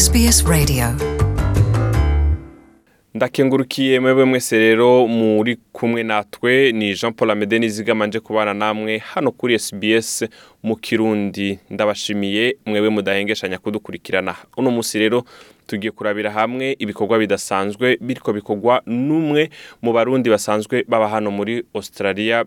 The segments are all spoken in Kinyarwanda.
SBS Radio. Ndakengurukiye mwebwe mwese rero muri kumwe natwe ni jean paul amede n'izigamanje kubana namwe hano kuri sbs mu kirundi. Ndabashimiye mwebwe mudahengeshanya kudukurikirana uno munsi rero tugiye kurabira hamwe ibikorwa bidasanzwe biriko bikorwa n'umwe mu barundi basanzwe baba hano muri australia.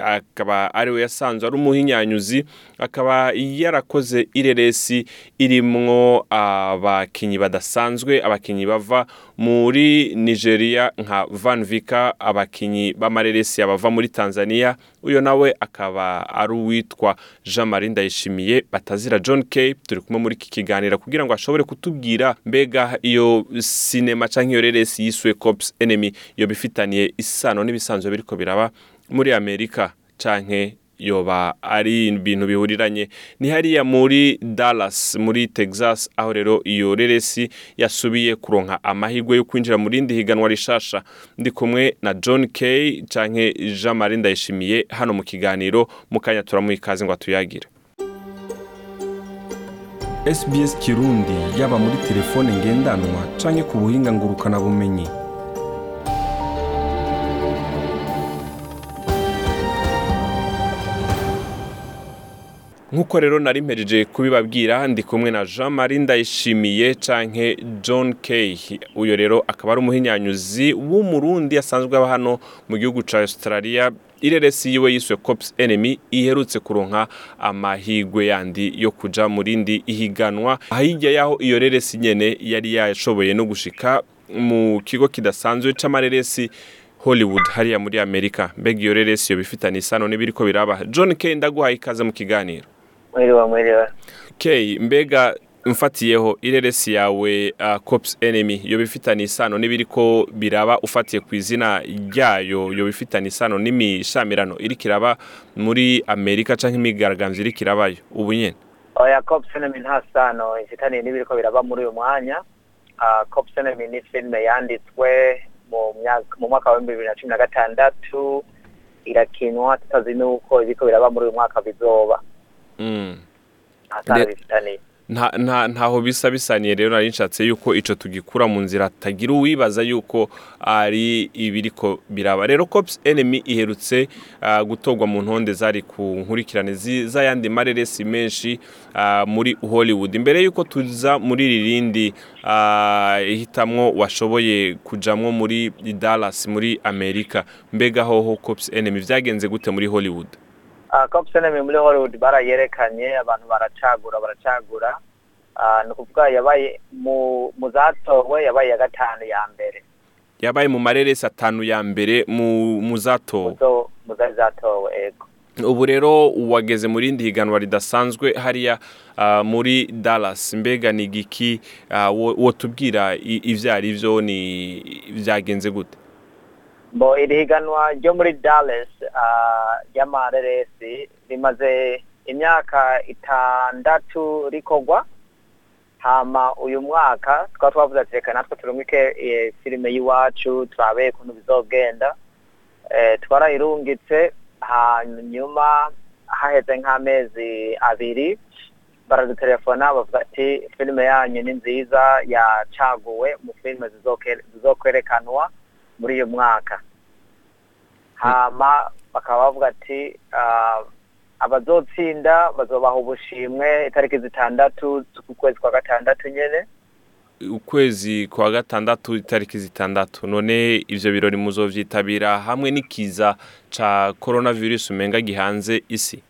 Akaba ari we yasanzwe ari umuhinyanyuzi akaba yarakoze ireresi irimwo abakinyi badasanzwe abakinyi bava muri nigeria nka van vika abakinyi b'amareresi abava muri tanzania uyo nawe akaba ari uwitwa jean marie ndayishimiye batazira john k. Turi kumwe muri iki kiganiro kugira ngo ashobore kutubwira mbega iyo sinema canke iyo reresi yiswe cops enemy iyo bifitaniye isano n'ibisanzwe biriko biraba muri amerika canke yoba ari ibintu bihuriranye. Ni hariya muri Dallas muri Texas aho rero iyo reresi yasubiye kuronka amahirwe yo kwinjira mu rindi higanwa rishasha. Ndi kumwe na John K canke Jean Marie Ndayishimiye hano mu kiganiro mu kanya turamuha ikaze ngo atuyagire. SBS Kirundi yaba muri telefone ngendanwa canke ku buhinga ngurukana bumenyi. Nk'uko rero nari mpejeje kubibabwira ndi kumwe na jean marie ndayishimiye canke john k. Uyo rero akaba ari umuhinyanyuzi w'umurundi asanzwe aba hano mu gihugu ca australia. Ireresi yiwe yiswe cops enemy iherutse kuronka amahigwe yandi yo kuja mu rindi ihiganwa hirya yaho iyo reresi nyene yari yashoboye no gushika mu kigo kidasanzwe c'amareresi hollywood hariya muri amerika. Mbega iyo reresi yo bifitanye isano n'ibiriko biraba. John k ndaguhaye ikaze mu kiganiro. Mwiriwe mwiriwe k mbega mfatiyeho ireresi yawe uh, cops enemy. Yo bifitanye isano n'ibiriko biraba ufatiye ku izina ryayo. Yo bifitanye isano n'imishamirano iriko iraba muri amerika canke imigaragambyo iriko irabayo. Ubu nyene. Oya cops enemy nta sano. Ifitaniye n'ibiriko biraba muri uyu mwanya. Uh, cops enemy ni filime yanditswe mu mwaka wa bibiri na cumi na gatandatu. Irakinwa tutazi n'uko ibiriko biraba muri uyu mwaka bizoba. Ntaho bisa bisaniye rero nari nshatse yuko ico tugikura mu nzira tagira uwibaza yuko ari ibiriko biraba. Rero cops enemy iherutse gutorwa mu ntonde zari ku nkurikirane z'ayandi mareresi menshi muri hollywood. Imbere yuko tuza muri ririndi uh, hitamwo washoboye kujamwo muri dallas muri amerika. Mbega hoho cops enemy vyagenze gute muri hollywood? Cops enemy muri hollywood barayerekanye abantu baracagura baracagura. Uh, ni ukuvuga yabaye mu zatowe yabaye iya gatanu ya mbere. Yabaye mu mareresi atanu ya mbere mu zatowe mu zatowe ego. Ubu rero wageze mu rindi higanwa ridasanzwe hariya ah, muri Dallas. Mbega ni ah, wo- wotubwira i- ivyo ari vyo ni vyagenze gute? Bo iri higanwa ryo muri dallas ry'amareresi rimaze imyaka itandatu rikorwa hama uyu mwaka twaba twavuze ati reka natwe turumike filime y'iwacu turabe ukuntu bizogenda eh, twarayirungitse hanyuma haheze nk'amezi abiri baradutelefona bavuga ati filime yanyu ni nziza yacaguwe mu filime zizokwerekanwa muri uyu mwaka. Hama bakaba bavuga ati ah, abazotsinda bazobaha ubushimwe itariki zitandatu z'ukwezi kwa gatandatu nyene. Ukwezi kwa gatandatu itariki zitandatu. None ivyo birori muzovyitabira hamwe n'ikiza ca coronavirus umenga gihanze isi.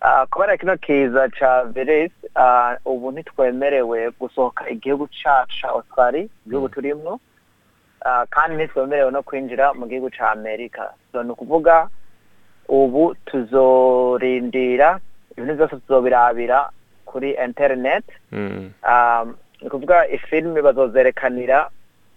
Ah, kubera kino kiza ca virus ah, ubu ntitwemerewe gusohoka igihugu cacu ca australia igihugu turimwo. Ah, kandi ntitwemerewe no kwinjira mu gihugu ca amerika. So ni ukuvuga ubu tuzorindira ibintu byose tuzobirabira kuri internet. Mm. um, ni ukuvuga ifilimi bazozerekanira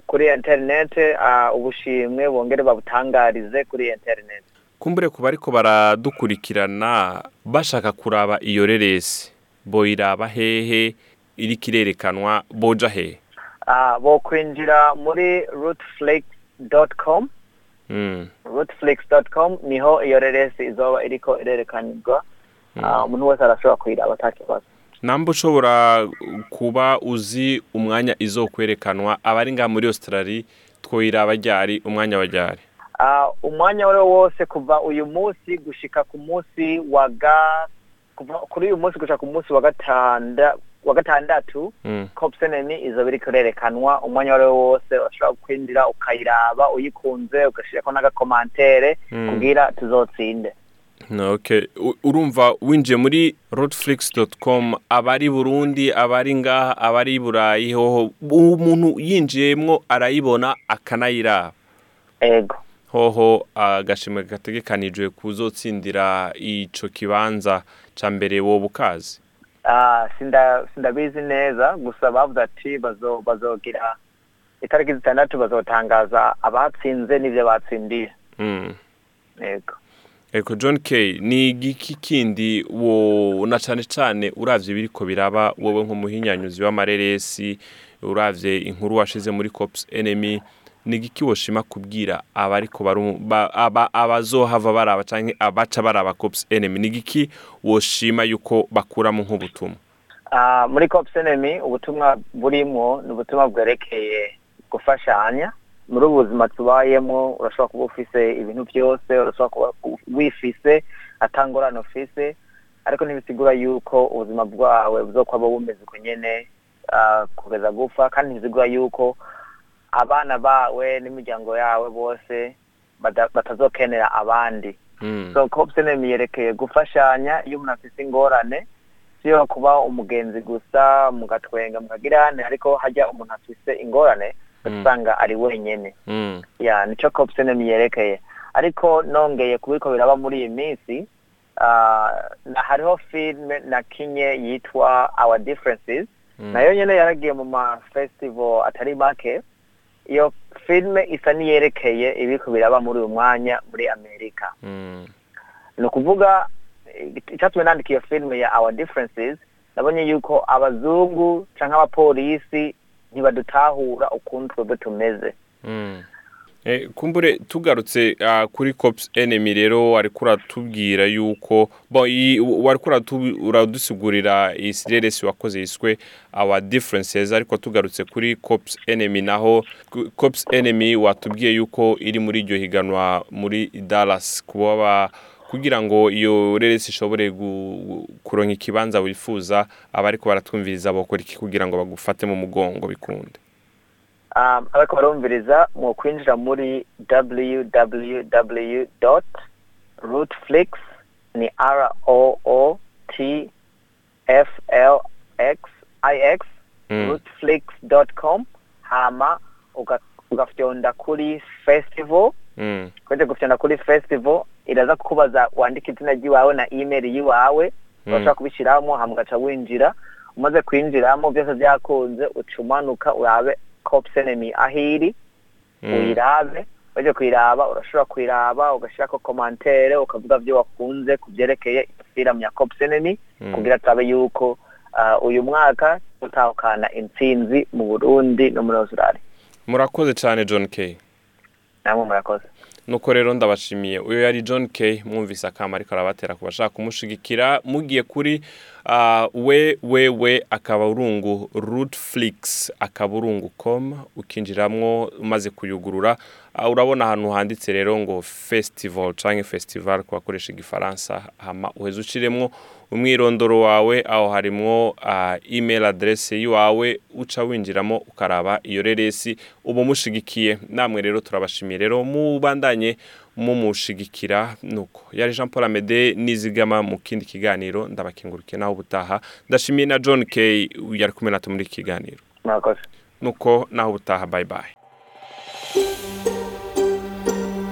kuri internet uh, ubushimwe bongere babutangarize kuri internet. Kumbure ku bariko baradukurikirana bashaka kuraba iyo reresi. Boyiraba hehe iriko irerekanwa boja hehe. Bo kwinjira muri rootflix.com mm. rootflix.com ni ho iyo reresi izoba iriko irerekanirwa Mm. uh, umuntu wese arashobora kuyiraba ata kibazo namba ushobora kuba uzi umwanya izokwerekanwa abari ngaha muri australia twoyiraba ryari umwanya wa ryari Ah, umwanya wari wose kuva uyu munsi gushika ku munsi wa ga kuva kuri uyu munsi gushika ku munsi wa gatanda wa gatandatu Mm. copsenemi izoba iriko irerekanwa umwanya wari wose urashobora kwinjira ukayiraba uyikunze ugashirako n'agakomantere Mm. kugira tuzotsinde. Urumva winjiye muri roadflix.com abari burundi abari ngaha abari burayi hoho umuntu yinjiyemwo arayibona akanayiraba. Ego. Hoho agashimwe gategekanijwe kuzotsindira ico kibanza ca mbere woba ukazi sindabizi neza gusa bavuze ati bazo bazogira itariki zitandatu bazotangaza abatsinze n'ivyo batsindiye mm. ego Eko John K ni igiki kindi wo na cane cane uravye biriko biraba wowe nk'umuhinyanyuzi w'amareresi uravye inkuru washize muri Cops Enemy ni igiki woshima kubwira abariko abazohava baraba canke abaca baraba Cops Enemy. Ni igiki woshima yuko bakuramo nk'ubutumwa. Ah, muri copsenemi ubutumwa burimwo ni ubutumwa bwerekeye gufashanya muri ubu buzima tubayemwo urashobora kuba ufise ibintu byose urashobora kuba wifise atangorane ufise ariko ntibisigura yuko ubuzima bwawe buzokwaba bumeze uko nyene ah, kugeza gupfa kandi ntibisigura yuko abana bawe n'imiryango yawe bose batazokenera abandi mm. so copsenemi yerekeye gufashanya iyo umuntu afise ingorane siyo kuba umugenzi gusa mugatwenga mukagirane ariko hajya umuntu afise ingorane Mm. usanga ari wenyene Mm. ya nico copsenemi yerekeye ariko nongeye kubiko biraba muri iyi minsi na- hariho filme nakinye yitwa differences Mm. na yo nyene yaragiye mu ma festival atari make iyo filme isa niyerekeye ibiko biraba muri uyu mwanya muri amerika Mm. ni ukuvuga icyatumye nandika iyo filime ya our differences nabonye yuko abazungu canke abapolisi ntibadutahura ukuntu twebwe tumeze Mm. Eh, kumbure tugarutse uh, kuri Cops Enemy rero ariko uratubwira yuko bo i- wariko uratu- uradusigurira isireresi wakoze yiswe our differences ariko tugarutse kuri Cops Enemy naho Cops Enemy watubwiye yuko iri muri iryo higanwa muri Dallas kuba ba- kugira ngo iyo reresi ishobore kuronka ikibanza wifuza abariko baratwumviriza bokora iki kugira ngo bagufate mu mugongo bikunde. Ariko barumviriza mu kwinjira muri www rootflix ni r o o t f l x i x Mm. rootflix.com hama uga- ugafyonda kuri festival Mm. kweze gufyonda kuri festival iraza kukubaza wandika izina ry'iwawe na email yiwawe Mm. urashobora kubishyiramo hama ugaca winjira umaze kwinjiramo byose byakunze uca umanuka urabe copsenemy aho iri Mm. uyirabe waje kuyiraba urashobora kuyiraba ugashyirako komantere ukavuga byo wakunze ku byerekeye filamu ya copsenemy Mm. kugira turabe yuko ah, uyu mwaka tutahukana intsinzi mu burundi no muri australia murakoze cyane john k namwe murakoze nuko rero ndabashimiye. Uyu yari john k. Mwumvise akama ariko arabatera ku bashaka kumushigikira. Mugiye kuri uh, we we we akaburungu rootflix akaburungu com. Ukinjiramwo umaze kuyugurura urabona ahantu handitse rero ngo festival canke festival ku bakoresha igifaransa hama uheze ushiremwo umwirondoro wawe aho harimwo uh, email adresse yiwawe uca winjiramo ukaraba iyo reresi uba mushigikiye namwe rero turabashimiye rero mubandanye mumushigikira. Nuko yari Jean Paul Amede nizigama mu kindi kiganiro ndabakengurukiye naho ubutaha. Ndashimiye na John K yari kumwe natwe muri iki kiganiro. Nuko naho ubutaha bye